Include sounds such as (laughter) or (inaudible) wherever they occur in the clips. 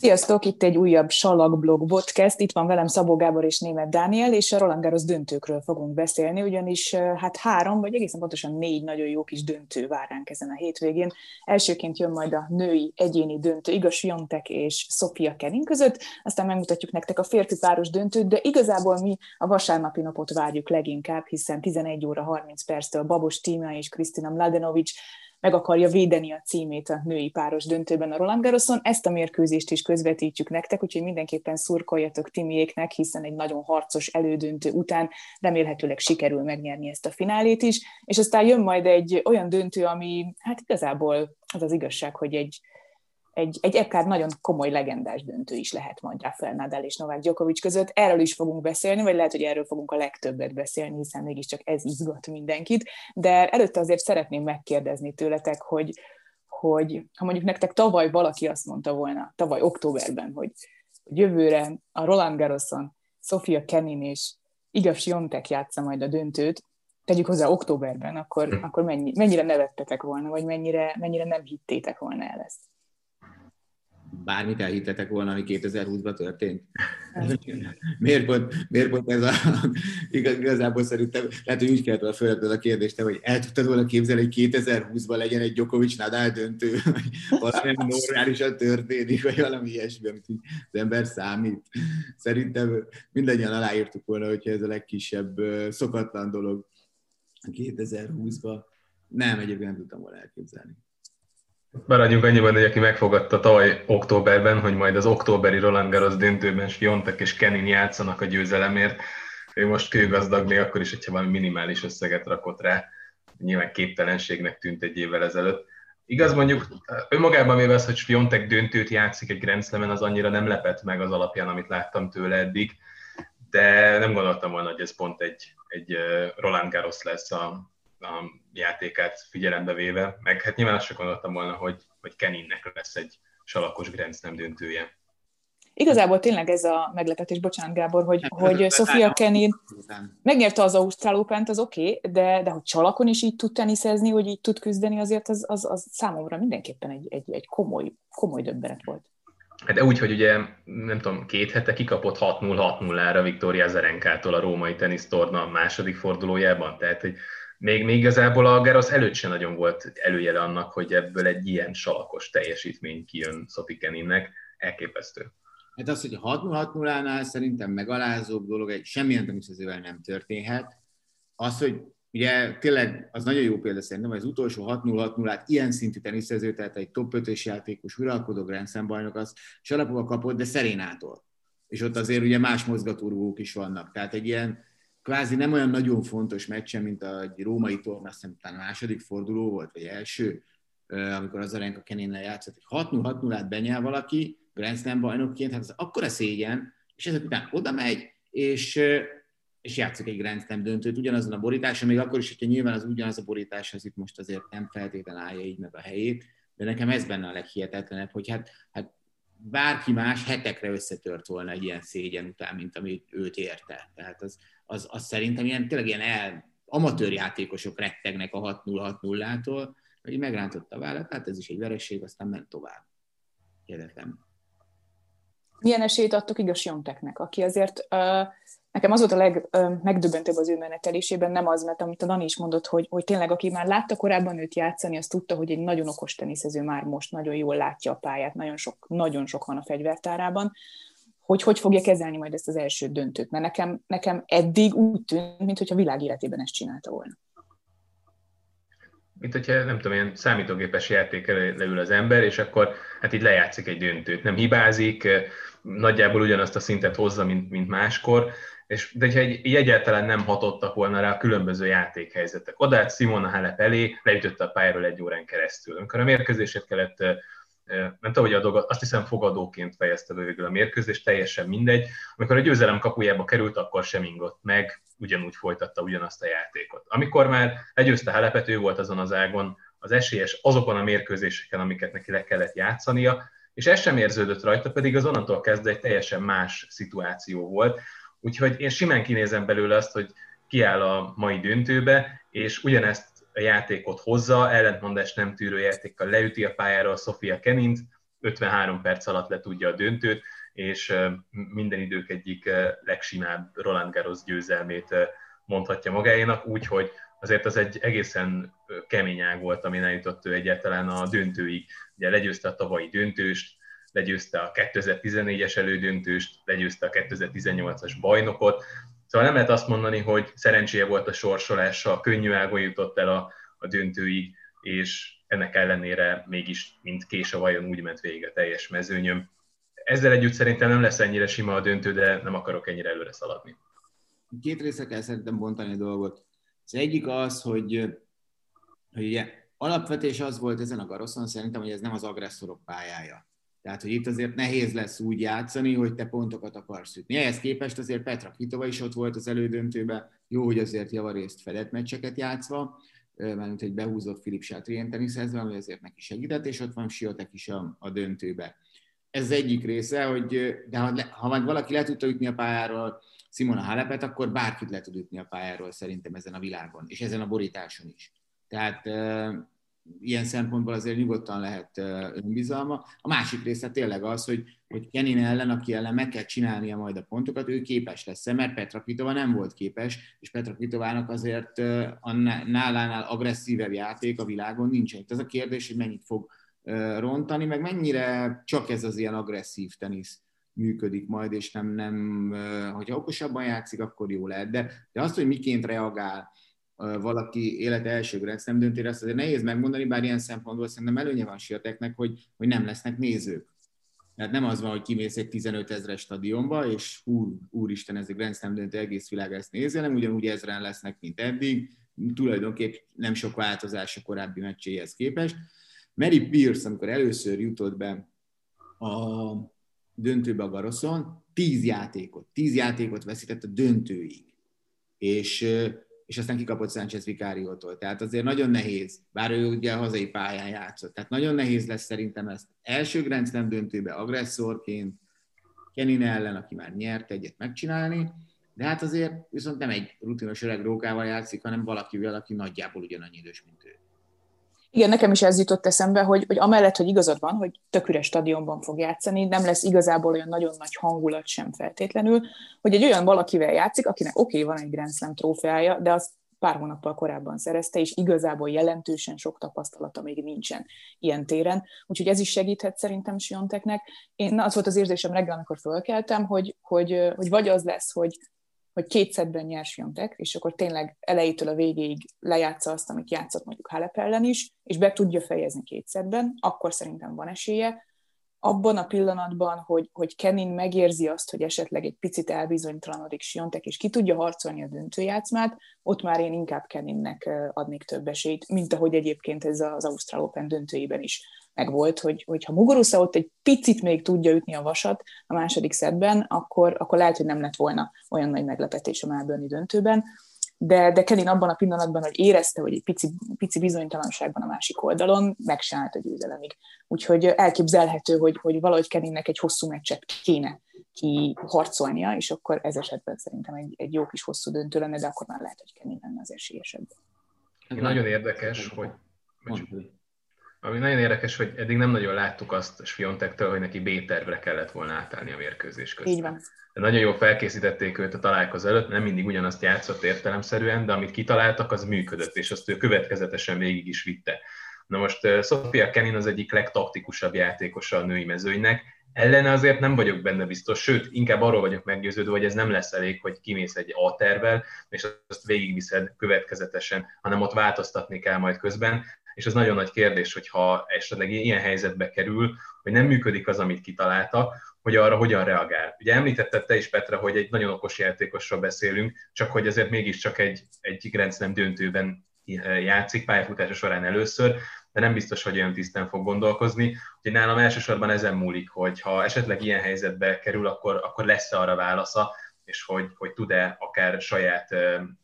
Sziasztok, itt egy újabb Salakblog podcast. Itt van velem Szabó Gábor és Német Dániel, és a Roland Garros döntőkről fogunk beszélni, ugyanis hát három, vagy egészen pontosan négy nagyon jó kis döntő vár ránk ezen a hétvégén. Elsőként jön majd a női egyéni döntő, Igaz Jontek és Sofia Kenin között, aztán megmutatjuk nektek a férfi páros döntőt, de igazából mi a vasárnapi napot várjuk leginkább, hiszen 11 óra 30 perctől Babos Tíma és Krisztina Mladenovics meg akarja védeni a címét a női páros döntőben a Roland Garroson. Ezt a mérkőzést is közvetítjük nektek, úgyhogy mindenképpen szurkoljatok Timiéknek, hiszen egy nagyon harcos elődöntő után remélhetőleg sikerül megnyerni ezt a finálét is, és aztán jön majd egy olyan döntő, ami hát igazából az az igazság, hogy egy, egy, egy akár nagyon komoly legendás döntő is lehet majd Rafael Nadal és Novák Djokovic között. Erről is fogunk beszélni, vagy lehet, hogy erről fogunk a legtöbbet beszélni, hiszen mégiscsak ez izgat mindenkit. De előtte azért szeretném megkérdezni tőletek, hogy, hogy ha mondjuk nektek tavaly valaki azt mondta volna, tavaly októberben, hogy, jövőre a Roland Garroson Sofia Kenin és Igaz Jontek játsza majd a döntőt, tegyük hozzá októberben, akkor, hm. akkor mennyi, mennyire nevettetek volna, vagy mennyire, mennyire nem hittétek volna el ezt? Bármit elhittetek volna, ami 2020-ban történt? (laughs) miért, pont, miért pont ez a... (laughs) Igazából szerintem lehet, hogy úgy kellett volna fölvetned a kérdést, hogy el tudtad volna képzelni, hogy 2020-ban legyen egy Djokovic Nadal döntő, (laughs) vagy valami normálisan történik, vagy valami ilyesmi, amit az ember számít. Szerintem mindannyian aláírtuk volna, hogyha ez a legkisebb szokatlan dolog 2020-ban. Nem, egyébként nem tudtam volna elképzelni. Maradjunk annyiban, hogy aki megfogadta tavaly októberben, hogy majd az októberi Roland Garros döntőben Fiontek és Kenin játszanak a győzelemért, ő most kőgazdagné, akkor is, hogyha valami minimális összeget rakott rá. Nyilván képtelenségnek tűnt egy évvel ezelőtt. Igaz, mondjuk önmagában véve az, hogy Fiontek döntőt játszik egy Grand az annyira nem lepett meg az alapján, amit láttam tőle eddig, de nem gondoltam volna, hogy ez pont egy, egy Roland Garros lesz a, a játékát figyelembe véve, meg hát nyilván azt sem gondoltam volna, hogy, hogy Keninnek lesz egy salakos Grand Slam döntője. Igazából tényleg ez a meglepetés, bocsánat Gábor, hogy, hát, hogy Sofia Kenin megnyerte az Ausztrál open az oké, okay, de, de hogy csalakon is így tud teniszezni, hogy így tud küzdeni, azért az, az, az számomra mindenképpen egy, egy, egy komoly, komoly döbbenet volt. Hát de úgy, hogy ugye, nem tudom, két hete kikapott 6-0-6-0-ra Viktória Zerenkától a római tenisztorna második fordulójában, tehát hogy még, még igazából a Gerosz előtt sem nagyon volt előjele annak, hogy ebből egy ilyen salakos teljesítmény kijön Sophie Keninnek. Elképesztő. Hát az, hogy 6-0-6-0-nál szerintem megalázóbb dolog, egy semmilyen teniszezővel nem történhet. Az, hogy ugye tényleg az nagyon jó példa szerintem, az utolsó 6-0-6-0-át ilyen szintű teniszező, tehát egy top 5-ös játékos, uralkodó Grand bajnok, az Salapova kapott, de Szerénától. És ott azért ugye más mozgatórugók is vannak. Tehát egy ilyen kvázi nem olyan nagyon fontos meccse, mint a római torna, azt hiszem talán a második forduló volt, vagy első, amikor az Arenka Kenénnel játszott, hogy 6-0-6-0-át benyel valaki, Grand Slam bajnokként, hát az akkora szégyen, és ezek után oda megy, és, és játszik egy Grand Slam döntőt ugyanazon a borításon, még akkor is, hogyha nyilván az ugyanaz a borítás, az itt most azért nem feltétlenül állja így meg a helyét, de nekem ez benne a leghihetetlenebb, hogy hát, hát bárki más hetekre összetört volna egy ilyen szégyen után, mint amit őt érte. Tehát az, az, az szerintem ilyen, tényleg ilyen el, amatőr játékosok rettegnek a 6-0-6-0-tól, hogy megrántotta a vállat, hát ez is egy vereség, aztán ment tovább. Egyetem. Milyen esélyt adtok igaz Jonteknek, aki azért uh, nekem az volt a legmegdöbbentőbb az ő menetelésében, nem az, mert amit a Dani is mondott, hogy, hogy tényleg aki már látta korábban őt játszani, az tudta, hogy egy nagyon okos teniszező már most nagyon jól látja a pályát, nagyon sok, nagyon sok van a fegyvertárában, hogy hogy fogja kezelni majd ezt az első döntőt. Mert nekem, nekem eddig úgy tűnt, mintha világ életében ezt csinálta volna. Mint hogyha, nem tudom, ilyen számítógépes játék leül az ember, és akkor hát így lejátszik egy döntőt. Nem hibázik, nagyjából ugyanazt a szintet hozza, mint, mint máskor, és de hogyha egy, egyáltalán nem hatottak volna rá a különböző játékhelyzetek. Odát Simona Halep elé, leütötte a pályáról egy órán keresztül. Amikor a mérkőzését kellett nem tudom, hogy a dolgot, azt hiszem fogadóként fejezte be végül a mérkőzés, teljesen mindegy. Amikor a győzelem kapujába került, akkor sem ingott meg, ugyanúgy folytatta ugyanazt a játékot. Amikor már legyőzte Halepet, ő volt azon az ágon az esélyes azokon a mérkőzéseken, amiket neki le kellett játszania, és ez sem érződött rajta, pedig az onnantól kezdve egy teljesen más szituáció volt. Úgyhogy én simán kinézem belőle azt, hogy kiáll a mai döntőbe, és ugyanezt a játékot hozza, ellentmondást nem tűrő játékkal leüti a pályára a Sofia Kenint, 53 perc alatt le tudja a döntőt, és minden idők egyik legsimább Roland Garros győzelmét mondhatja magáénak, úgyhogy azért az egy egészen kemény ág volt, ami eljutott ő egyáltalán a döntőig. Ugye legyőzte a tavalyi döntőst, legyőzte a 2014-es elődöntőst, legyőzte a 2018-as bajnokot, Szóval nem lehet azt mondani, hogy szerencséje volt a sorsolása, könnyű ágon jutott el a, a döntőig, és ennek ellenére mégis, mint kés a vajon úgy ment végig a teljes mezőnyöm. Ezzel együtt szerintem nem lesz ennyire sima a döntő, de nem akarok ennyire előre szaladni. Két részre kell szerintem bontani a dolgot. Az egyik az, hogy, hogy ugye alapvetés az volt ezen a garoszon szerintem, hogy ez nem az agresszorok pályája. Tehát, hogy itt azért nehéz lesz úgy játszani, hogy te pontokat akarsz ütni. Ehhez képest azért Petra Kvitova is ott volt az elődöntőben, jó, hogy azért javarészt fedett meccseket játszva, mert hogy behúzott Filip Sátrien teniszezve, ami azért neki segített, és ott van Siotek is a, a döntőbe. Ez egyik része, hogy de ha, ha majd valaki le tudta ütni a pályáról Simona Halepet, akkor bárkit le tud ütni a pályáról szerintem ezen a világon, és ezen a borításon is. Tehát ilyen szempontból azért nyugodtan lehet önbizalma. A másik része tényleg az, hogy, hogy Kenin ellen, aki ellen meg kell csinálnia majd a pontokat, ő képes lesz mert Petra Kvitova nem volt képes, és Petra Kvitovának azért a nálánál agresszívebb játék a világon nincsen. Itt az a kérdés, hogy mennyit fog rontani, meg mennyire csak ez az ilyen agresszív tenisz működik majd, és nem, nem hogyha okosabban játszik, akkor jó lehet. De, de azt, hogy miként reagál, valaki élete első Grand Slam döntére, azt azért nehéz megmondani, bár ilyen szempontból szerintem előnye van Sieteknek, hogy, hogy nem lesznek nézők. Tehát nem az van, hogy kimész egy 15 ezres stadionba, és hú, úristen, ez egy Grand Slam döntő, egész világ ezt nézi, hanem ugyanúgy ezren lesznek, mint eddig. Tulajdonképp nem sok változás a korábbi meccséhez képest. Mary Pierce, amikor először jutott be a döntőbe a Garoszon, tíz játékot, tíz játékot veszített a döntőig. És és aztán kikapott Sánchez Vikáriótól. Tehát azért nagyon nehéz, bár ő ugye a hazai pályán játszott. Tehát nagyon nehéz lesz szerintem ezt első Grand döntőbe agresszorként, Kenin ellen, aki már nyert egyet megcsinálni, de hát azért viszont nem egy rutinos öreg rókával játszik, hanem valakivel, aki nagyjából ugyanannyi idős, mint ő. Igen, nekem is ez jutott eszembe, hogy, hogy amellett, hogy igazad van, hogy tök üres stadionban fog játszani, nem lesz igazából olyan nagyon nagy hangulat sem feltétlenül, hogy egy olyan valakivel játszik, akinek oké, okay, van egy Grand Slam trófeája, de azt pár hónappal korábban szerezte, és igazából jelentősen sok tapasztalata még nincsen ilyen téren. Úgyhogy ez is segíthet szerintem Sionteknek. Én az volt az érzésem reggel, amikor fölkeltem, hogy, hogy, hogy vagy az lesz, hogy hogy két szedben nyers Jontek, és akkor tényleg elejétől a végéig lejátsza azt, amit játszott mondjuk Halep ellen is, és be tudja fejezni két szedben, akkor szerintem van esélye. Abban a pillanatban, hogy, hogy Kenin megérzi azt, hogy esetleg egy picit elbizonytalanodik Siontek, és ki tudja harcolni a döntőjátszmát, ott már én inkább Keninnek adnék több esélyt, mint ahogy egyébként ez az Ausztrál Open döntőjében is meg volt, hogy, hogy ha Muguruza ott egy picit még tudja ütni a vasat a második szedben, akkor, akkor lehet, hogy nem lett volna olyan nagy meglepetés a Melbourne döntőben. De, de Kenin abban a pillanatban, hogy érezte, hogy egy pici, pici bizonytalanságban a másik oldalon, meg se állt a győzelemig. Úgyhogy elképzelhető, hogy, hogy valahogy Keninnek egy hosszú meccset kéne ki harcolnia, és akkor ez esetben szerintem egy, egy jó kis hosszú döntő lenne, de akkor már lehet, hogy Kenin lenne az esélyesebb. Nagyon érdekes, hogy... Ami nagyon érdekes, hogy eddig nem nagyon láttuk azt Sviontektől, hogy neki B-tervre kellett volna átállni a mérkőzés közben. Így van. De nagyon jól felkészítették őt a találkozó előtt, nem mindig ugyanazt játszott értelemszerűen, de amit kitaláltak, az működött, és azt ő következetesen végig is vitte. Na most Sofia Kenin az egyik legtaktikusabb játékosa a női mezőnynek, ellene azért nem vagyok benne biztos, sőt, inkább arról vagyok meggyőződve, hogy ez nem lesz elég, hogy kimész egy A tervvel, és azt végigviszed következetesen, hanem ott változtatni kell majd közben, és ez nagyon nagy kérdés, hogyha esetleg ilyen helyzetbe kerül, hogy nem működik az, amit kitalálta, hogy arra hogyan reagál. Ugye említetted te is, Petra, hogy egy nagyon okos játékosról beszélünk, csak hogy azért mégiscsak egy, egy Grand Slam döntőben játszik pályafutása során először, de nem biztos, hogy olyan tisztán fog gondolkozni. Úgyhogy nálam elsősorban ezen múlik, hogy ha esetleg ilyen helyzetbe kerül, akkor, akkor lesz-e arra válasza, és hogy, hogy tud-e akár saját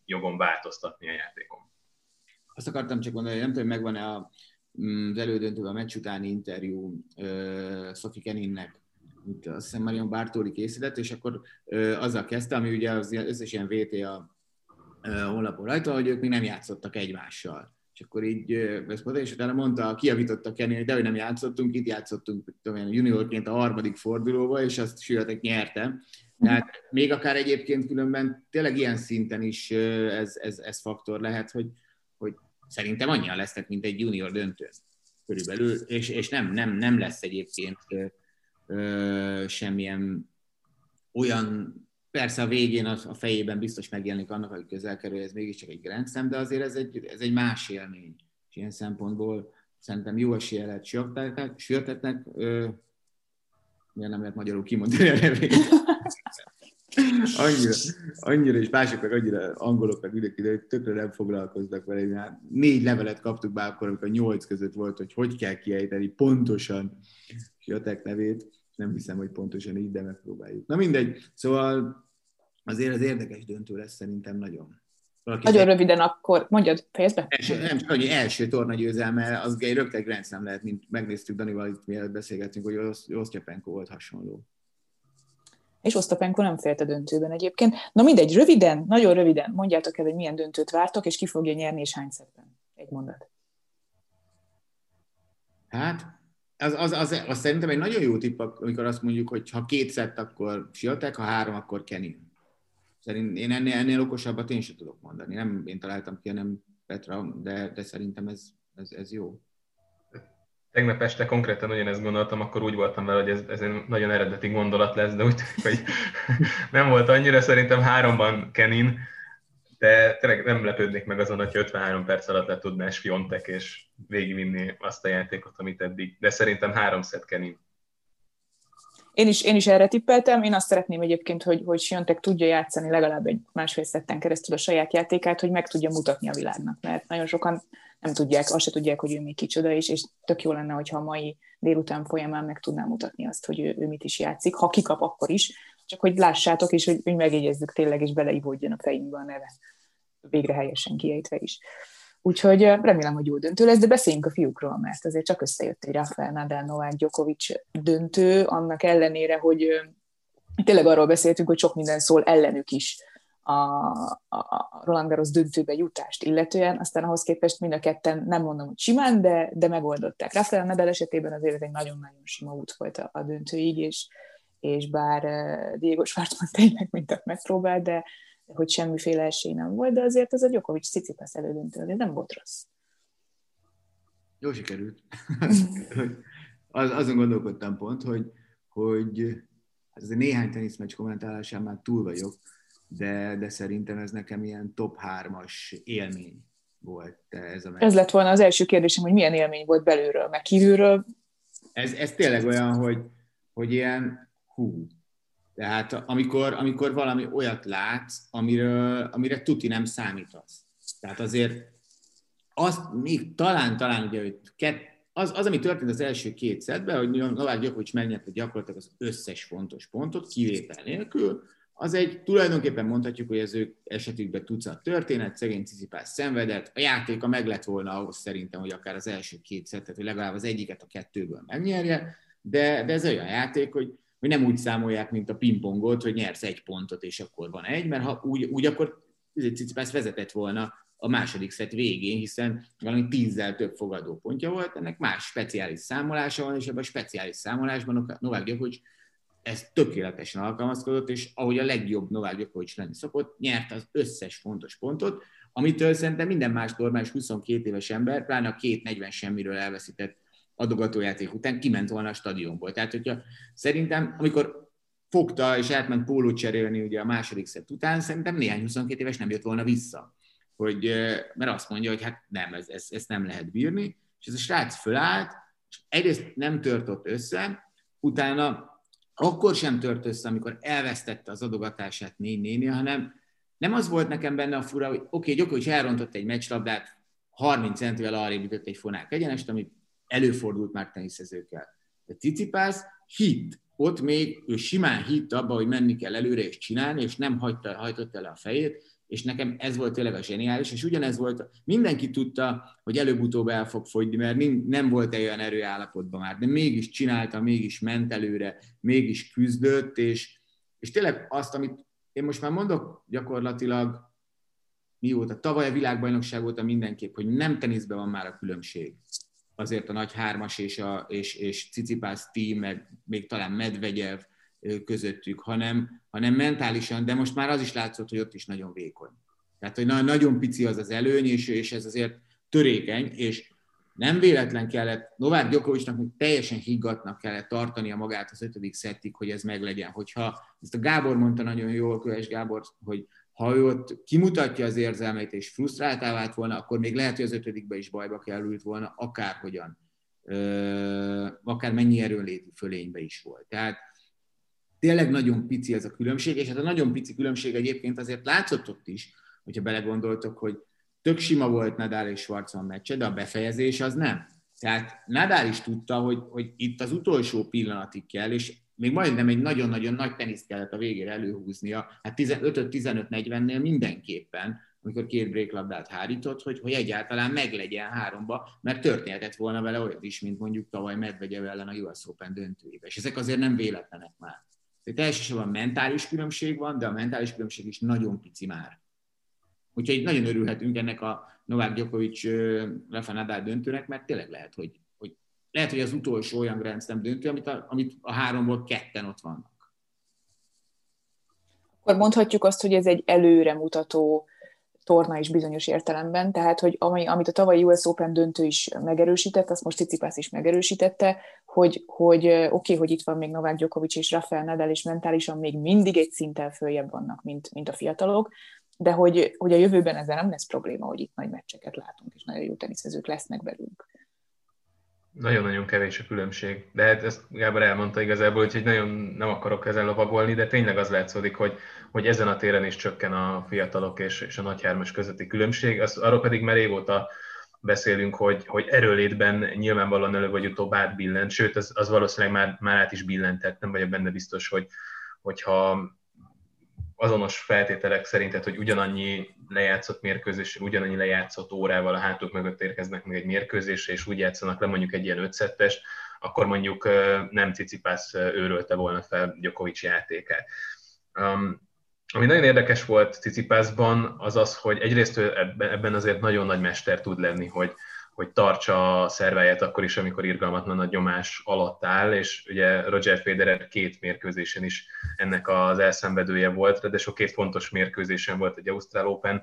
jogon változtatni a játékon. Azt akartam csak mondani, hogy nem tudom, megvan-e a, mm, az elődöntőben a meccs utáni interjú Sophie Keninnek, itt azt hiszem Marion Bartóli készített, és akkor uh, azzal kezdte, ami ugye az összes ilyen uh, honlapon rajta, hogy ők még nem játszottak egymással. és akkor így ezt mondta, és utána mondta, kiavította Kenny, hogy de hogy nem játszottunk, itt játszottunk tudom, juniorként a harmadik fordulóba, és azt Sületek nyerte. Tehát még akár egyébként különben tényleg ilyen szinten is ez, ez, ez faktor lehet, hogy, hogy szerintem annyian lesznek, mint egy junior döntő körülbelül, és, és nem, nem, nem lesz egyébként ö, ö, semmilyen olyan, persze a végén a, a fejében biztos megjelenik annak, hogy közel kerül, ez mégiscsak egy Grand Slam, de azért ez egy, ez egy más élmény. És ilyen szempontból szerintem jó esélye lehet sürtetnek, miért nem lehet magyarul kimondani a? (laughs) annyira, annyira, és mások meg annyira angolok, meg mindenki, de tökre nem foglalkoznak vele. Hát négy levelet kaptuk be akkor, amikor nyolc között volt, hogy hogy kell kiejteni pontosan Siotek nevét. Nem hiszem, hogy pontosan így, de megpróbáljuk. Na mindegy, szóval azért az érdekes döntő lesz szerintem nagyon. Valaki Nagyon egy... röviden akkor, mondjad, fejezd be. Első, nem csak annyi első torna győzelme, az egy rögtön Grand Slam lehet, mint megnéztük Danival, itt mielőtt beszélgettünk, hogy Osztyapenko volt hasonló. És Osztapenko nem félt a döntőben egyébként. Na mindegy, röviden, nagyon röviden, mondjátok el, hogy milyen döntőt vártok, és ki fogja nyerni, és hány szetben. Egy mondat. Hát, az, az, az, az, szerintem egy nagyon jó tipp, amikor azt mondjuk, hogy ha két szett, akkor Siotek, ha három, akkor Kenny. Szerint én ennél, ennél okosabbat én sem tudok mondani. Nem én találtam ki, hanem Petra, de, de szerintem ez, ez, ez jó. Tegnap este konkrétan ugyanezt gondoltam, akkor úgy voltam vele, hogy ez, ez egy nagyon eredeti gondolat lesz, de úgy tűnik, hogy (laughs) nem volt annyira, szerintem háromban Kenin, de tényleg nem lepődnék meg azon, hogy 53 perc alatt le tudná Fiontek és végigvinni azt a játékot, amit eddig, de szerintem három szett Kenin. Én is, én is erre tippeltem, én azt szeretném egyébként, hogy, hogy Siontek tudja játszani legalább egy másfél szetten keresztül a saját játékát, hogy meg tudja mutatni a világnak, mert nagyon sokan nem tudják, azt se tudják, hogy ő még kicsoda, és, és tök jó lenne, hogyha a mai délután folyamán meg tudná mutatni azt, hogy ő, ő mit is játszik, ha kikap, akkor is, csak hogy lássátok, és hogy, hogy megjegyezzük tényleg, és beleivódjon a fejünkbe a neve, végre helyesen kiejtve is. Úgyhogy remélem, hogy jó döntő lesz, de beszéljünk a fiúkról, mert azért csak összejött egy Rafael Nadal Novák Djokovic döntő, annak ellenére, hogy tényleg arról beszéltünk, hogy sok minden szól ellenük is a, a Roland Garros döntőbe jutást illetően, aztán ahhoz képest mind a ketten, nem mondom, hogy simán, de, de megoldották. Rafael Nadal esetében azért egy nagyon-nagyon sima út volt a, a döntőig, és, és bár Diego Schwartzman tényleg mindent megpróbált, de, hogy semmiféle esély nem volt, de azért ez a Djokovic Cicipas elődöntő, nem volt rossz. Jó sikerült. (laughs) (laughs) Az, azon gondolkodtam pont, hogy, hogy azért néhány teniszmeccs kommentálásán már túl vagyok, de, de szerintem ez nekem ilyen top 3-as élmény volt. Ez, a ez lett volna az első kérdésem, hogy milyen élmény volt belülről, meg kívülről. Ez, ez tényleg olyan, hogy, hogy ilyen hú, tehát amikor, amikor valami olyat látsz, amiről, amire tuti nem számítasz. Tehát azért azt még talán, talán ugye, hogy kett, az, az, ami történt az első két szedben, hogy Novák Gyakovics megnyerte gyakorlatilag az összes fontos pontot, kivétel nélkül, az egy, tulajdonképpen mondhatjuk, hogy az ő esetükben tucat történet, szegény Cicipás szenvedett, a játéka meg lett volna ahhoz szerintem, hogy akár az első két szettet, hogy legalább az egyiket a kettőből megnyerje, de, de ez olyan játék, hogy hogy nem úgy számolják, mint a pingpongot, hogy nyersz egy pontot, és akkor van egy, mert ha úgy, úgy akkor Cicipász vezetett volna a második szett végén, hiszen valami tízzel több fogadó pontja volt, ennek más speciális számolása van, és ebben a speciális számolásban Novák Gyokovics ez tökéletesen alkalmazkodott, és ahogy a legjobb Novák Gyokovics lenni szokott, nyert az összes fontos pontot, amitől szerintem minden más normális 22 éves ember, pláne a két 40 semmiről elveszített adogatójáték után kiment volna a stadionból. Tehát, hogyha szerintem, amikor fogta és átment pólót cserélni ugye a második szett után, szerintem néhány 22 éves nem jött volna vissza. Hogy, mert azt mondja, hogy hát nem, ez, ez, nem lehet bírni. És ez a srác fölállt, és egyrészt nem tört ott össze, utána akkor sem tört össze, amikor elvesztette az adogatását négy néni, hanem nem az volt nekem benne a fura, hogy oké, okay, Gyokovics elrontott egy meccslabdát, 30 centivel arrébb ütött egy fonák egyenest, amit előfordult már teniszezőkkel. De Cicipász hitt, ott még ő simán hitt abba, hogy menni kell előre és csinálni, és nem hagyta, hajtott el a fejét, és nekem ez volt tényleg a zseniális, és ugyanez volt, mindenki tudta, hogy előbb-utóbb el fog fogyni, mert nem volt egy olyan erőállapotban már, de mégis csinálta, mégis ment előre, mégis küzdött, és, és tényleg azt, amit én most már mondok gyakorlatilag mióta tavaly a világbajnokság volt a mindenképp, hogy nem teniszben van már a különbség. Azért a nagy hármas és, a, és, és Cicipász team, meg még talán Medvegyev közöttük, hanem, hanem mentálisan, de most már az is látszott, hogy ott is nagyon vékony. Tehát, hogy nagyon pici az az előny, és, és ez azért törékeny, és nem véletlen kellett, Novák Gyokovicsnak még teljesen higgatnak kellett tartania magát az ötödik szettig, hogy ez meglegyen. Hogyha, ezt a Gábor mondta nagyon jól, Köves Gábor, hogy ha ő ott kimutatja az érzelmeit és frusztráltá vált volna, akkor még lehet, hogy az ötödikbe is bajba került volna, akárhogyan, akár mennyi erőnléti fölénybe is volt. Tehát tényleg nagyon pici ez a különbség, és hát a nagyon pici különbség egyébként azért látszott ott is, hogyha belegondoltok, hogy tök sima volt Nadal és Schwarzman meccse, de a befejezés az nem. Tehát Nadal is tudta, hogy, hogy itt az utolsó pillanatig kell, és még majdnem egy nagyon-nagyon nagy teniszt kellett a végére előhúznia, hát 15-15-40-nél mindenképpen, amikor két bréklabdát hárított, hogy, hogy egyáltalán meglegyen háromba, mert történhetett volna vele olyat is, mint mondjuk tavaly Medvegyev ellen a US Open döntőjébe. És ezek azért nem véletlenek már. Tehát elsősorban mentális különbség van, de a mentális különbség is nagyon pici már. Úgyhogy nagyon örülhetünk ennek a Novák Djokovic Rafa Nadal döntőnek, mert tényleg lehet, hogy, hogy lehet, hogy az utolsó olyan Grand Slam döntő, amit a, amit a háromból ketten ott vannak. Akkor mondhatjuk azt, hogy ez egy előremutató torna is bizonyos értelemben, tehát hogy ami, amit a tavalyi US Open döntő is megerősített, azt most Cicipász is megerősítette, hogy, hogy oké, okay, hogy itt van még Novák Djokovic és Rafael Nadal, és mentálisan még mindig egy szinten följebb vannak, mint, mint a fiatalok, de hogy, hogy a jövőben ezzel nem lesz probléma, hogy itt nagy meccseket látunk, és nagyon jó teniszezők lesznek belünk. Nagyon-nagyon kevés a különbség. De hát ezt Gábor elmondta igazából, hogy nagyon nem akarok ezen lovagolni, de tényleg az látszódik, hogy, hogy ezen a téren is csökken a fiatalok és, és a nagyhármas közötti különbség. Az, arról pedig már régóta beszélünk, hogy, hogy erőlétben nyilvánvalóan előbb vagy utóbb átbillent, sőt, az, az valószínűleg már, már át is billentett, nem vagyok benne biztos, hogy, hogyha azonos feltételek szerint, tehát, hogy ugyanannyi lejátszott mérkőzés, ugyanannyi lejátszott órával a hátuk mögött érkeznek meg egy mérkőzésre, és úgy játszanak le mondjuk egy ilyen ötszettes, akkor mondjuk nem Cicipász őrölte volna fel Gyokovics játékát. Um, ami nagyon érdekes volt Cicipászban, az az, hogy egyrészt ebben azért nagyon nagy mester tud lenni, hogy, hogy tartsa a szerváját akkor is, amikor irgalmatlan nagy nyomás alatt áll, és ugye Roger Federer két mérkőzésen is ennek az elszenvedője volt, de sok két fontos mérkőzésen volt egy Ausztrál Open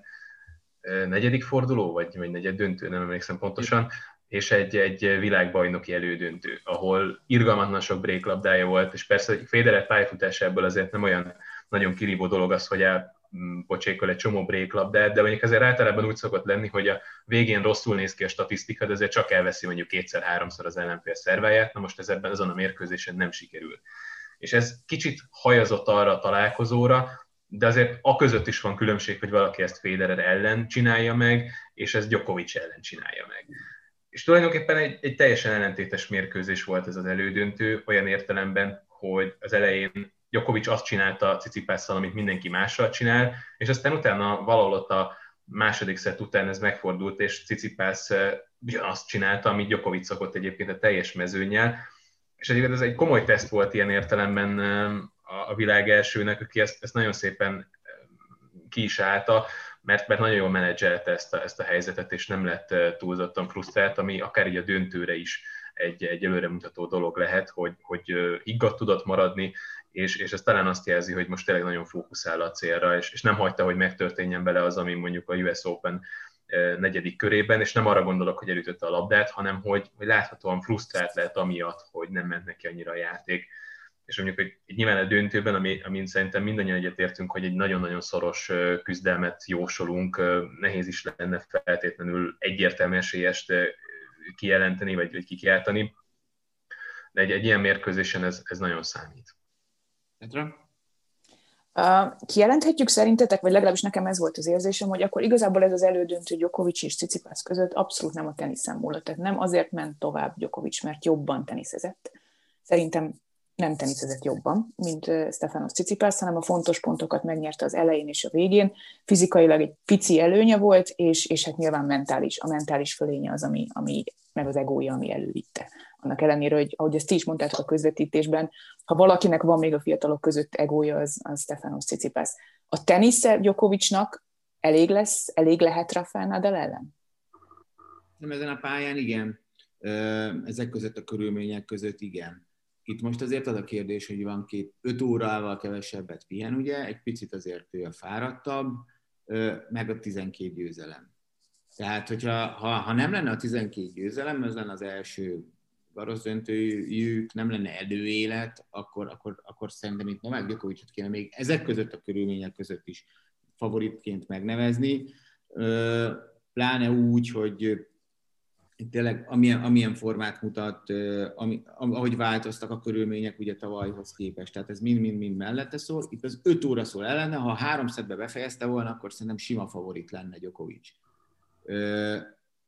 negyedik forduló, vagy, vagy negyed döntő, nem emlékszem pontosan, és egy, egy világbajnoki elődöntő, ahol irgalmatlan sok bréklabdája volt, és persze Federer pályafutásából azért nem olyan nagyon kirívó dolog az, hogy pocsékol egy csomó bréklabdát, de mondjuk azért általában úgy szokott lenni, hogy a végén rosszul néz ki a statisztika, de azért csak elveszi mondjuk kétszer-háromszor az ellenfél szerváját, na most ez ebben azon a mérkőzésen nem sikerül. És ez kicsit hajazott arra a találkozóra, de azért a között is van különbség, hogy valaki ezt Federer ellen csinálja meg, és ez Djokovic ellen csinálja meg. És tulajdonképpen egy, egy teljesen ellentétes mérkőzés volt ez az elődöntő, olyan értelemben, hogy az elején Jokovic azt csinálta Cicipásszal, amit mindenki mással csinál, és aztán utána valahol ott a második szett után ez megfordult, és Cicipász azt csinálta, amit Jokovic szokott egyébként a teljes mezőnyel, és egyébként ez egy komoly teszt volt ilyen értelemben a világ elsőnek, aki ezt, ezt nagyon szépen ki is állta, mert, mert nagyon jól menedzselte ezt a, ezt a helyzetet, és nem lett túlzottan frusztrált, ami akár így a döntőre is egy, egy előremutató dolog lehet, hogy, hogy higgadt tudott maradni, és, és ez talán azt jelzi, hogy most tényleg nagyon fókuszál a célra, és, és nem hagyta, hogy megtörténjen bele az, ami mondjuk a US Open negyedik körében, és nem arra gondolok, hogy elütötte a labdát, hanem hogy, hogy láthatóan frusztrált lehet amiatt, hogy nem ment neki annyira a játék. És mondjuk, hogy nyilván a döntőben, ami, amin szerintem mindannyian egyetértünk, hogy egy nagyon-nagyon szoros küzdelmet jósolunk, nehéz is lenne feltétlenül egyértelmű esélyest kijelenteni, vagy, vagy kikiáltani, de egy, egy ilyen mérkőzésen ez, ez nagyon számít. Petra? Kijelenthetjük szerintetek, vagy legalábbis nekem ez volt az érzésem, hogy akkor igazából ez az elődöntő Djokovic és Cicipász között abszolút nem a teniszen múlott. Tehát nem azért ment tovább Djokovic, mert jobban teniszezett. Szerintem nem teniszezett jobban, mint Stefanos Cicipász, hanem a fontos pontokat megnyerte az elején és a végén. Fizikailag egy pici előnye volt, és, és hát nyilván mentális, a mentális fölénye az, ami, ami meg az egója, ami elővitte annak ellenére, hogy ahogy ezt ti is mondtátok a közvetítésben, ha valakinek van még a fiatalok között egója, az, az Stefanos Tsitsipas. A tenisze Djokovicnak elég lesz, elég lehet Rafael Nadal ellen? Nem ezen a pályán igen. Ezek között a körülmények között igen. Itt most azért az a kérdés, hogy van két, öt órával kevesebbet pihen, ugye, egy picit azért ő a fáradtabb, meg a 12 győzelem. Tehát, hogyha ha, ha nem lenne a 12 győzelem, ez lenne az első Garosz döntőjük, nem lenne előélet, akkor, akkor, akkor szerintem itt Novák Gyokovicsot kéne még ezek között a körülmények között is favoritként megnevezni, pláne úgy, hogy tényleg amilyen, amilyen formát mutat, ami, ahogy változtak a körülmények ugye tavalyhoz képest. Tehát ez mind-mind-mind mellette szól. Itt az öt óra szól ellene, ha három szedbe befejezte volna, akkor szerintem sima favorit lenne Djokovic.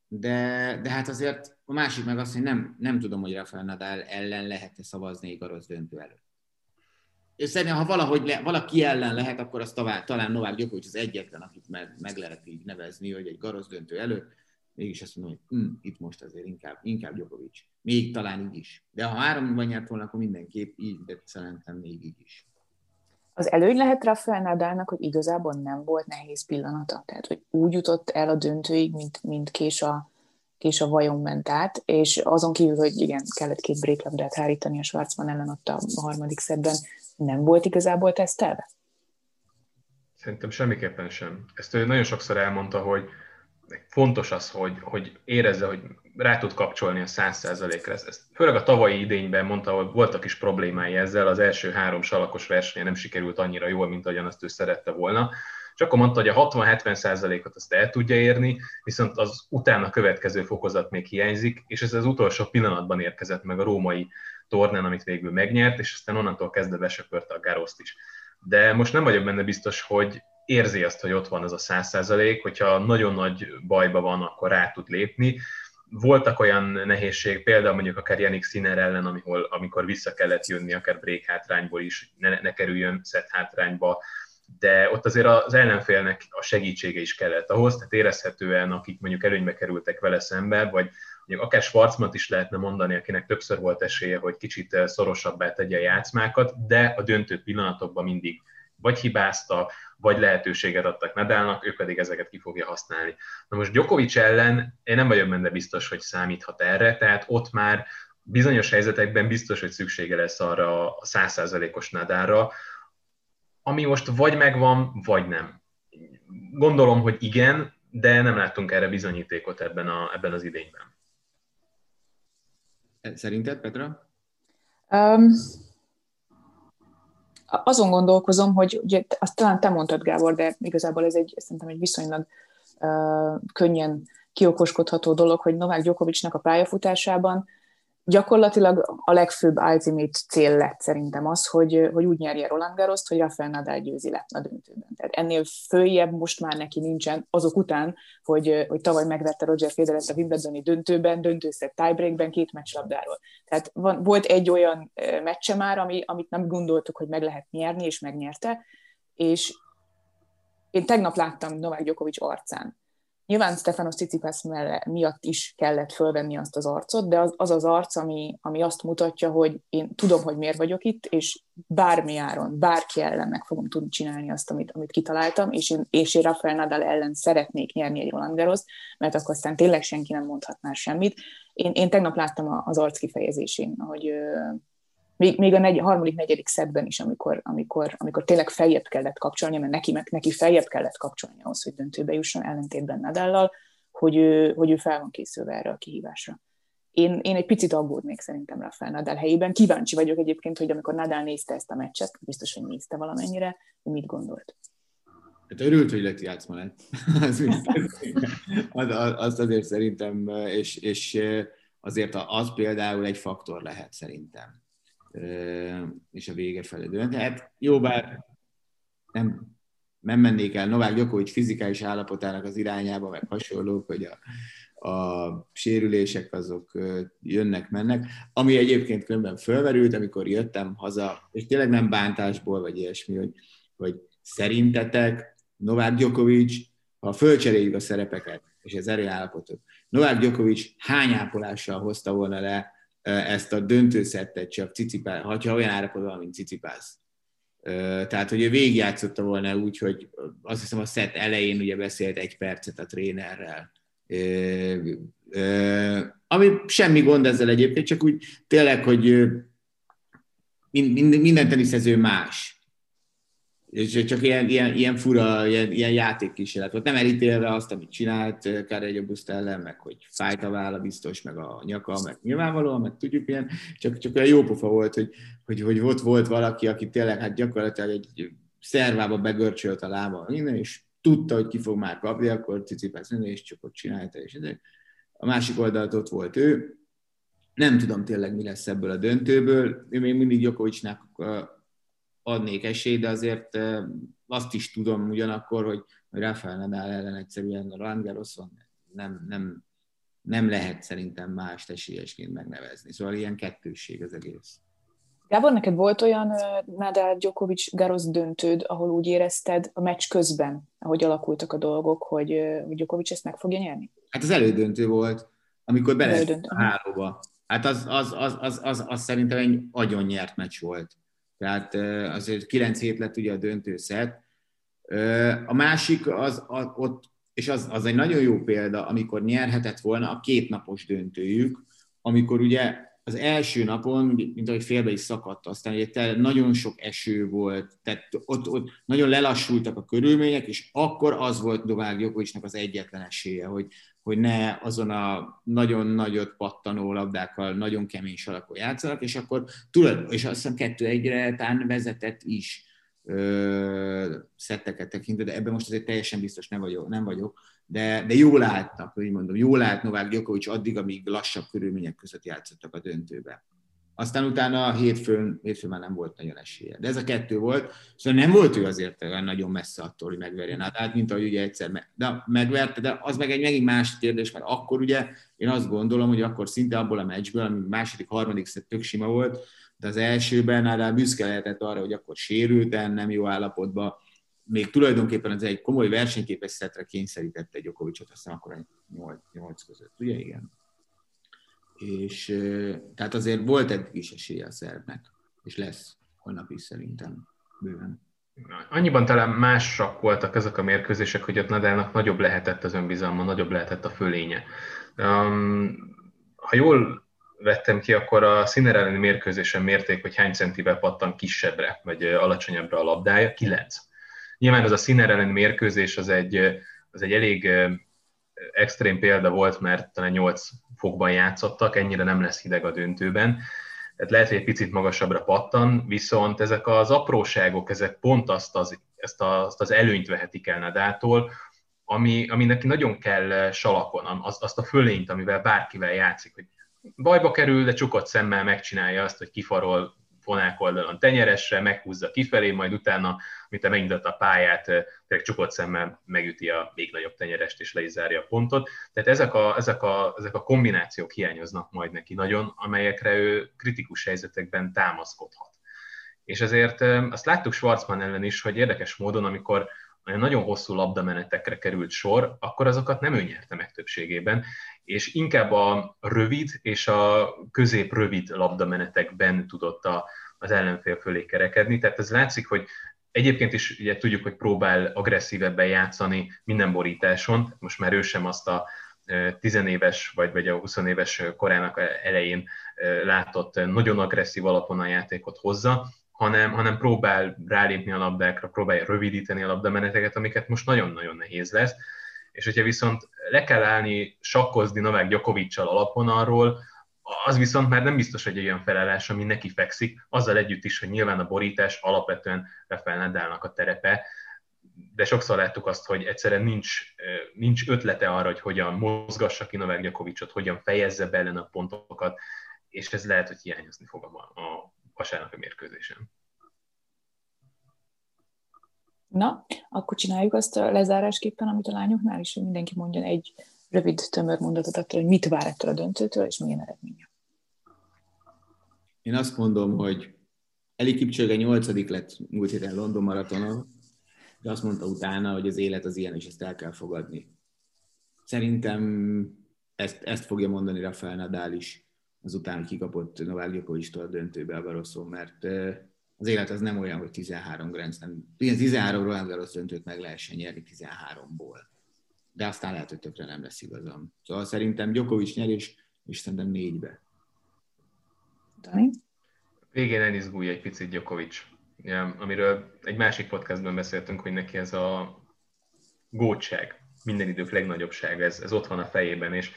De, de hát azért a másik meg az, hogy nem, nem tudom, hogy Rafael Nadal ellen lehet-e szavazni egy garosz döntő előtt. És szerintem, ha valahogy le, valaki ellen lehet, akkor az talán, talán Novák Djokovic az egyetlen, akit meg, meg lehet így nevezni, hogy egy garosz döntő előtt mégis azt mondom, hogy hm, itt most azért inkább, inkább Djokovic. Még talán így is. De ha háromban nyert volna, akkor mindenképp így, de szerintem még így is. Az előny lehet Rafael Nadalnak, hogy igazából nem volt nehéz pillanata. Tehát, hogy úgy jutott el a döntőig, mint, mint kés, a, kés a vajon ment át, és azon kívül, hogy igen, kellett két bréklabdát hárítani a Schwarzman ellen ott a harmadik szedben, nem volt igazából tesztelve? Szerintem semmiképpen sem. Ezt ő nagyon sokszor elmondta, hogy fontos az, hogy, hogy érezze, hogy rá tud kapcsolni a száz százalékra. Ezt főleg a tavalyi idényben mondta, hogy voltak is problémái ezzel, az első három salakos versenye nem sikerült annyira jól, mint ahogyan azt ő szerette volna. És akkor mondta, hogy a 60-70 százalékot azt el tudja érni, viszont az utána következő fokozat még hiányzik, és ez az utolsó pillanatban érkezett meg a római tornán, amit végül megnyert, és aztán onnantól kezdve besöpörte a Garoszt is. De most nem vagyok benne biztos, hogy érzi azt, hogy ott van ez a száz százalék, hogyha nagyon nagy bajba van, akkor rá tud lépni. Voltak olyan nehézség, például mondjuk akár Janik Sziner ellen, amikor, amikor vissza kellett jönni, akár break hátrányból is, ne, ne kerüljön set hátrányba, de ott azért az ellenfélnek a segítsége is kellett ahhoz, tehát érezhetően, akik mondjuk előnybe kerültek vele szembe, vagy mondjuk akár Schwarzmat is lehetne mondani, akinek többször volt esélye, hogy kicsit szorosabbá tegye a játszmákat, de a döntő pillanatokban mindig vagy hibázta, vagy lehetőséget adtak Nadalnak, ő pedig ezeket ki fogja használni. Na most Djokovic ellen én nem vagyok benne biztos, hogy számíthat erre, tehát ott már bizonyos helyzetekben biztos, hogy szüksége lesz arra a százszázalékos Nadalra, ami most vagy megvan, vagy nem. Gondolom, hogy igen, de nem láttunk erre bizonyítékot ebben, a, ebben az idényben. Szerinted, Petra? Um, azon gondolkozom, hogy ugye, azt talán te mondtad, Gábor, de igazából ez egy, szerintem egy viszonylag uh, könnyen kiokoskodható dolog, hogy Novák Gyokovicsnak a pályafutásában gyakorlatilag a legfőbb ultimate cél lett szerintem az, hogy, hogy úgy nyerje Roland Garros-t, hogy Rafael Nadal győzi le a döntőben. Tehát ennél följebb most már neki nincsen, azok után, hogy, hogy tavaly megvette Roger federer a Wimbledoni döntőben, döntőszett tiebreakben két meccslabdáról. Tehát van, volt egy olyan meccse már, ami, amit nem gondoltuk, hogy meg lehet nyerni, és megnyerte, és én tegnap láttam Novák Djokovic arcán, Nyilván Stefanos Tsitsipas miatt is kellett fölvenni azt az arcot, de az az, az arc, ami, ami azt mutatja, hogy én tudom, hogy miért vagyok itt, és bármi áron, bárki ellen meg fogom tudni csinálni azt, amit, amit kitaláltam, és én, és én Rafael Nadal ellen szeretnék nyerni egy Roland mert akkor aztán tényleg senki nem mondhat már semmit. Én, én tegnap láttam az arc kifejezésén, hogy még, még a negy, harmadik, negyedik szedben is, amikor, amikor, amikor tényleg feljebb kellett kapcsolni, mert neki, neki feljebb kellett kapcsolni ahhoz, hogy döntőbe jusson, ellentétben Nadallal, hogy ő, hogy ő fel van készülve erre a kihívásra. Én, én egy picit aggódnék szerintem Rafael Nadal helyében. Kíváncsi vagyok egyébként, hogy amikor Nadal nézte ezt a meccset, biztos, hogy nézte valamennyire, hogy mit gondolt. Hát örült, hogy lett játszma lett. az, azt azért szerintem, és, és azért az például egy faktor lehet szerintem és a vége felé dönt. Tehát jó, bár nem, nem mennék el Novák Gyokovics fizikális állapotának az irányába, meg hasonlók, hogy a, a sérülések azok jönnek, mennek. Ami egyébként különben fölmerült, amikor jöttem haza, és tényleg nem bántásból, vagy ilyesmi, hogy, hogy szerintetek Novák Gyokovics, ha fölcseréljük a szerepeket, és az erőállapotot, Novák Gyokovics hány ápolással hozta volna le ezt a döntőszettet csak Cicipász, ha olyan állapotban, mint Cicipász. Tehát, hogy ő végigjátszotta volna úgy, hogy azt hiszem a szett elején ugye beszélt egy percet a trénerrel. Ami semmi gond ezzel egyébként, csak úgy tényleg, hogy minden teniszező más és csak ilyen, ilyen, ilyen fura, ilyen, ilyen játékkísérlet volt. Nem elítélve azt, amit csinált Káregy Buszt ellen, meg hogy fájt a válla biztos, meg a nyaka, meg nyilvánvalóan, meg tudjuk ilyen, csak, csak olyan jó pofa volt, hogy, hogy, hogy ott volt valaki, aki tényleg hát gyakorlatilag egy szervába begörcsölt a lába és tudta, hogy ki fog már kapni, akkor cicipász és csak ott csinálta, és ezek. A másik oldalt ott volt ő. Nem tudom tényleg, mi lesz ebből a döntőből. Én még mindig Jokovicsnak adnék esélyt, de azért azt is tudom ugyanakkor, hogy, hogy Rafael Nadal ellen egyszerűen a Roland Garroson nem, nem, nem lehet szerintem más esélyesként megnevezni. Szóval ilyen kettősség az egész. Gábor, neked volt olyan Nadal Djokovic Garros döntőd, ahol úgy érezted a meccs közben, ahogy alakultak a dolgok, hogy, Djokovic ezt meg fogja nyerni? Hát az elődöntő volt, amikor bele a hálóba. Hát az, az, az, az, az, az, szerintem egy agyon nyert meccs volt. Tehát azért 9 hét lett ugye a döntőszet. A másik, az, az ott, és az, az egy nagyon jó példa, amikor nyerhetett volna a kétnapos döntőjük, amikor ugye az első napon, mint ahogy félbe is szakadt, aztán ugye nagyon sok eső volt, tehát ott, ott nagyon lelassultak a körülmények, és akkor az volt Novák Gyokovicsnak az egyetlen esélye, hogy, hogy ne azon a nagyon nagyot pattanó labdákkal, nagyon kemény salakon játszanak, és akkor tudod, és azt hiszem kettő egyre tán vezetett is ö, szetteket tekintve, de ebben most azért teljesen biztos nem vagyok, nem vagyok de, de jól álltak, hogy mondom, jól állt Novák Gyokovics addig, amíg lassabb körülmények között játszottak a döntőbe. Aztán utána a hétfőn, hétfőn már nem volt nagyon esélye. De ez a kettő volt, szóval nem volt ő azért olyan nagyon messze attól, hogy megverjen hát mint ahogy ugye egyszer me- de megverte, de az meg egy megint más kérdés, mert akkor ugye én azt gondolom, hogy akkor szinte abból a meccsből, ami második, harmadik szett tök sima volt, de az elsőben Nadal büszke lehetett arra, hogy akkor sérülten, nem jó állapotban, még tulajdonképpen ez egy komoly versenyképes szetre kényszerítette Gyokovicsot, aztán akkor a 8, 8 között, ugye? Igen. És tehát azért volt eddig is esélye a szervnek, és lesz holnap is szerintem bőven. Annyiban talán másak voltak ezek a mérkőzések, hogy ott Nadalnak nagyobb lehetett az önbizalma, nagyobb lehetett a fölénye. Um, ha jól vettem ki, akkor a színer elleni mérkőzésen mérték, hogy hány centivel pattan kisebbre, vagy alacsonyabbra a labdája, 9. Nyilván ez a színer elleni mérkőzés az egy, az egy elég extrém példa volt, mert talán 8 fokban játszottak, ennyire nem lesz hideg a döntőben. Tehát lehet, hogy egy picit magasabbra pattan, viszont ezek az apróságok, ezek pont azt az, ezt a, azt az előnyt vehetik el Nadától, ami, ami neki nagyon kell salakon, az, azt a fölényt, amivel bárkivel játszik, hogy bajba kerül, de csukott szemmel megcsinálja azt, hogy kifarol fonák oldalon tenyeresre, meghúzza kifelé, majd utána, mint megindult a pályát, tényleg csukott szemmel megüti a még nagyobb tenyerest, és le is zárja a pontot. Tehát ezek a, ezek, a, ezek a kombinációk hiányoznak majd neki nagyon, amelyekre ő kritikus helyzetekben támaszkodhat. És ezért azt láttuk Schwarzman ellen is, hogy érdekes módon, amikor nagyon hosszú labdamenetekre került sor, akkor azokat nem ő nyerte meg többségében, és inkább a rövid és a közép-rövid labdamenetekben tudott a, az ellenfél fölé kerekedni. Tehát ez látszik, hogy Egyébként is ugye tudjuk, hogy próbál agresszívebben játszani minden borításon. Most már ő sem azt a tizenéves vagy, vagy a 20 éves korának elején látott nagyon agresszív alapon a játékot hozza, hanem, hanem próbál rálépni a labdákra, próbálja rövidíteni a labdameneteket, amiket most nagyon-nagyon nehéz lesz. És hogyha viszont le kell állni sakkozni Novák Gyokovicsal alapon arról, az viszont már nem biztos, hogy egy olyan felállás, ami neki fekszik, azzal együtt is, hogy nyilván a borítás alapvetően Rafael Nadalnak a terepe, de sokszor láttuk azt, hogy egyszerűen nincs, nincs ötlete arra, hogy hogyan mozgassa ki Novák Gyakovicsot, hogyan fejezze be ellen a pontokat, és ez lehet, hogy hiányozni fog a, a vasárnapi mérkőzésen. Na, akkor csináljuk azt a lezárásképpen, amit a lányoknál is, hogy mindenki mondjon egy rövid, tömör mondatot attól, hogy mit vár ettől a döntőtől, és milyen eredménye. Én azt mondom, hogy Eli Kipcsöge 8. lett múlt héten London maratonon, de azt mondta utána, hogy az élet az ilyen, és ezt el kell fogadni. Szerintem ezt, ezt fogja mondani Rafael Nadal is azután, kikapott Novák Djokovic-tól a döntőbe a Barosszó, mert az élet az nem olyan, hogy 13 Grand Slam, 13 Roland Garros döntőt meg lehessen nyerni 13-ból. De aztán lehet, hogy tökre nem lesz igazam. Szóval szerintem Djokovic nyer, és, szerintem négybe. Dani? Végén elizgulj egy picit Djokovic, amiről egy másik podcastban beszéltünk, hogy neki ez a gótság, minden idők legnagyobbság, ez, ez ott van a fejében, és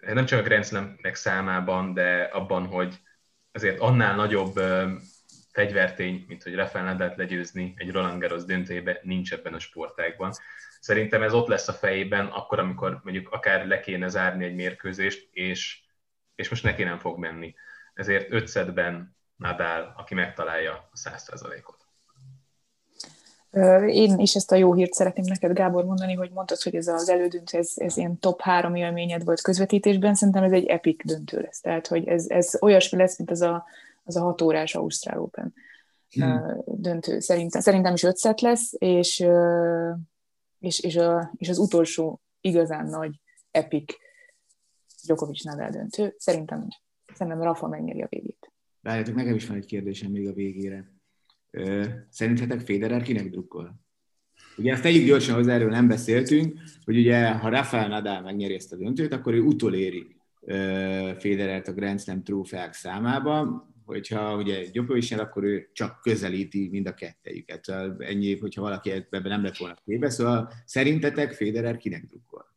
nem csak a Grand slam számában, de abban, hogy azért annál nagyobb fegyvertény, mint hogy Rafael nadal legyőzni egy Roland Garros döntőjébe nincs ebben a sportágban. Szerintem ez ott lesz a fejében, akkor, amikor mondjuk akár le kéne zárni egy mérkőzést, és, és most neki nem fog menni. Ezért ötszedben Nadal, aki megtalálja a 100%-ot. Én is ezt a jó hírt szeretném neked, Gábor, mondani, hogy mondtad, hogy ez az elődöntő, ez, ez ilyen top három élményed volt közvetítésben, szerintem ez egy epic döntő lesz. Tehát, hogy ez, ez olyasmi lesz, mint az a, az a hat órás Ausztrál Open hmm. döntő. Szerintem, szerintem is ötszet lesz, és, és, és, a, és az utolsó igazán nagy epic Djokovic Nadal döntő. Szerintem, szerintem Rafa megnyeri a végét. Várjátok, nekem is van egy kérdésem még a végére. Szerintetek Federer kinek drukkol? Ugye ezt tegyük gyorsan hozzá, erről nem beszéltünk, hogy ugye ha Rafael Nadal megnyeri ezt a döntőt, akkor ő utoléri Federert a Grand Slam trófeák számában, hogyha ugye Djokovic akkor ő csak közelíti mind a kettejüket. Szóval ennyi, hogyha valaki ebben nem lett volna képbe. Szóval szerintetek Federer kinek drukkol?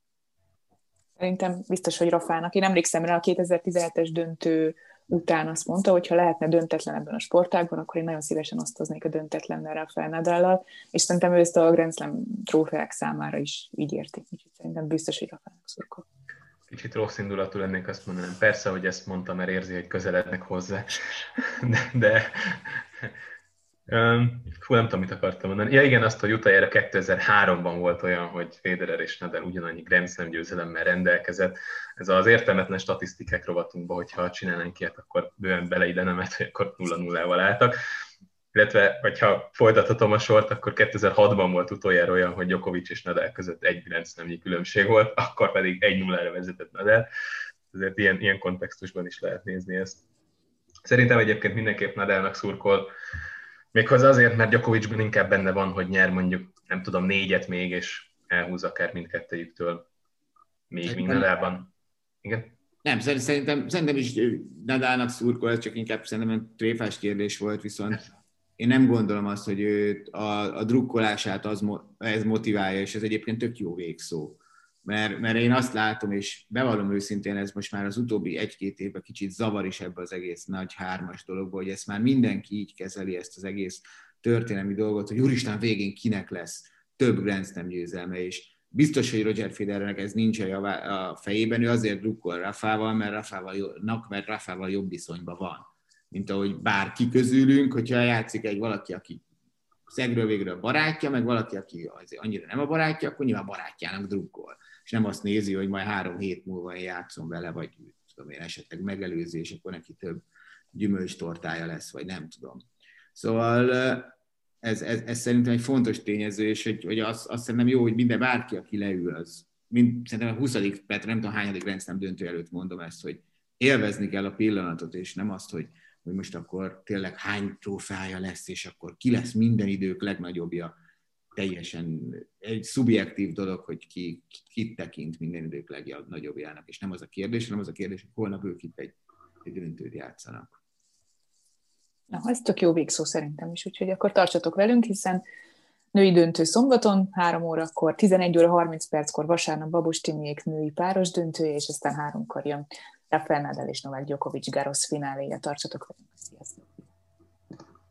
Szerintem biztos, hogy Rafának. Én emlékszem rá a 2017-es döntő után azt mondta, hogy ha lehetne döntetlen ebben a sportágban, akkor én nagyon szívesen osztoznék a döntetlennel Rafael Nadállal, és szerintem ő ezt a Grand Slam trófeák számára is így érti, úgyhogy szerintem biztos, hogy Rafaelnak szurkol. Kicsit rossz indulatú lennék azt mondanám. Persze, hogy ezt mondta, mert érzi, hogy közelednek hozzá, (laughs) de, de fú, nem tudom, mit akartam mondani. Ja igen, azt, hogy utoljára 2003-ban volt olyan, hogy Federer és Nadal ugyanannyi Grand Slam győzelemmel rendelkezett. Ez az értelmetlen statisztikák rovatunkba, hogyha csinálnánk ilyet, akkor bőven beleidenemet, hogy akkor 0-0-val álltak. Illetve, hogyha folytathatom a sort, akkor 2006-ban volt utoljára olyan, hogy Djokovic és Nadal között egy Grand Slam különbség volt, akkor pedig 1-0-ra vezetett Nadal. Ezért ilyen, ilyen kontextusban is lehet nézni ezt. Szerintem egyébként mindenképp Nadalnak szurkol, Méghozzá azért, mert Djokovicban inkább benne van, hogy nyer mondjuk, nem tudom, négyet még, és elhúz akár mindkettőjüktől még mindenában. Igen? Nem, szerintem, szerintem is Nadalnak szurkol, ez csak inkább szerintem tréfás kérdés volt, viszont én nem gondolom azt, hogy őt a, a drukkolását az, ez motiválja, és ez egyébként tök jó végszó. Mert, mert én azt látom, és bevallom őszintén, ez most már az utóbbi egy-két évben kicsit zavar is ebbe az egész nagy hármas dologba, hogy ezt már mindenki így kezeli, ezt az egész történelmi dolgot, hogy úristen végén kinek lesz több Grand Slam győzelme, és biztos, hogy Roger Federernek ez nincs a, javá, a fejében, ő azért drukkol Rafával, mert Rafával, mert Rafával jobb viszonyban van, mint ahogy bárki közülünk, hogyha játszik egy valaki, aki szegről végről a barátja, meg valaki, aki azért annyira nem a barátja, akkor nyilván barátjának drukkol és nem azt nézi, hogy majd három hét múlva én játszom vele, vagy tudom én, esetleg megelőzés, akkor neki több gyümölcs tortája lesz, vagy nem tudom. Szóval ez, ez, ez szerintem egy fontos tényező, és hogy, hogy azt, azt szerintem jó, hogy minden bárki, aki leül, az mind, szerintem a 20. Petra, nem tudom hányadik rendszám döntő előtt mondom ezt, hogy élvezni kell a pillanatot, és nem azt, hogy, hogy most akkor tényleg hány trófája lesz, és akkor ki lesz minden idők legnagyobbja teljesen egy szubjektív dolog, hogy ki, ki tekint minden idők legnagyobbjának, és nem az a kérdés, hanem az a kérdés, hogy holnap ők itt egy, egy döntőt játszanak. Na, ez tök jó végszó szerintem is, úgyhogy akkor tartsatok velünk, hiszen női döntő szombaton, 3 órakor, 11 óra 30 perckor vasárnap Babos Timiék női páros döntője, és aztán háromkor jön Rafael Nadal és Novák Djokovic Garosz fináléja. Tartsatok velünk, sziasztok!